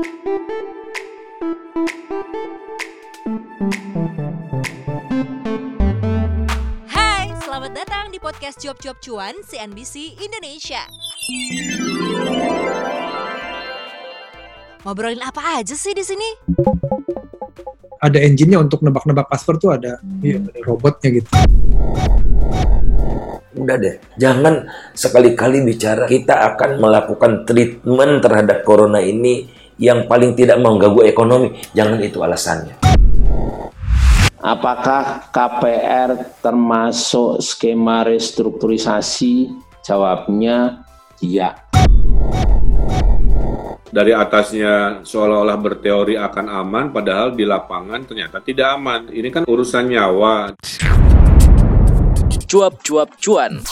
Hai, selamat datang di podcast Cuap-Cuap Cuan CNBC Indonesia. Ngobrolin apa aja sih di sini? ada engine-nya untuk nebak-nebak password tuh ada, iya, ada robotnya gitu. Udah deh, jangan sekali-kali bicara kita akan melakukan treatment terhadap corona ini yang paling tidak mengganggu ekonomi. Jangan itu alasannya. Apakah KPR termasuk skema restrukturisasi? Jawabnya iya. dari atasnya seolah-olah berteori akan aman, padahal di lapangan ternyata tidak aman. Ini kan urusan nyawa. cuap-cuap cuan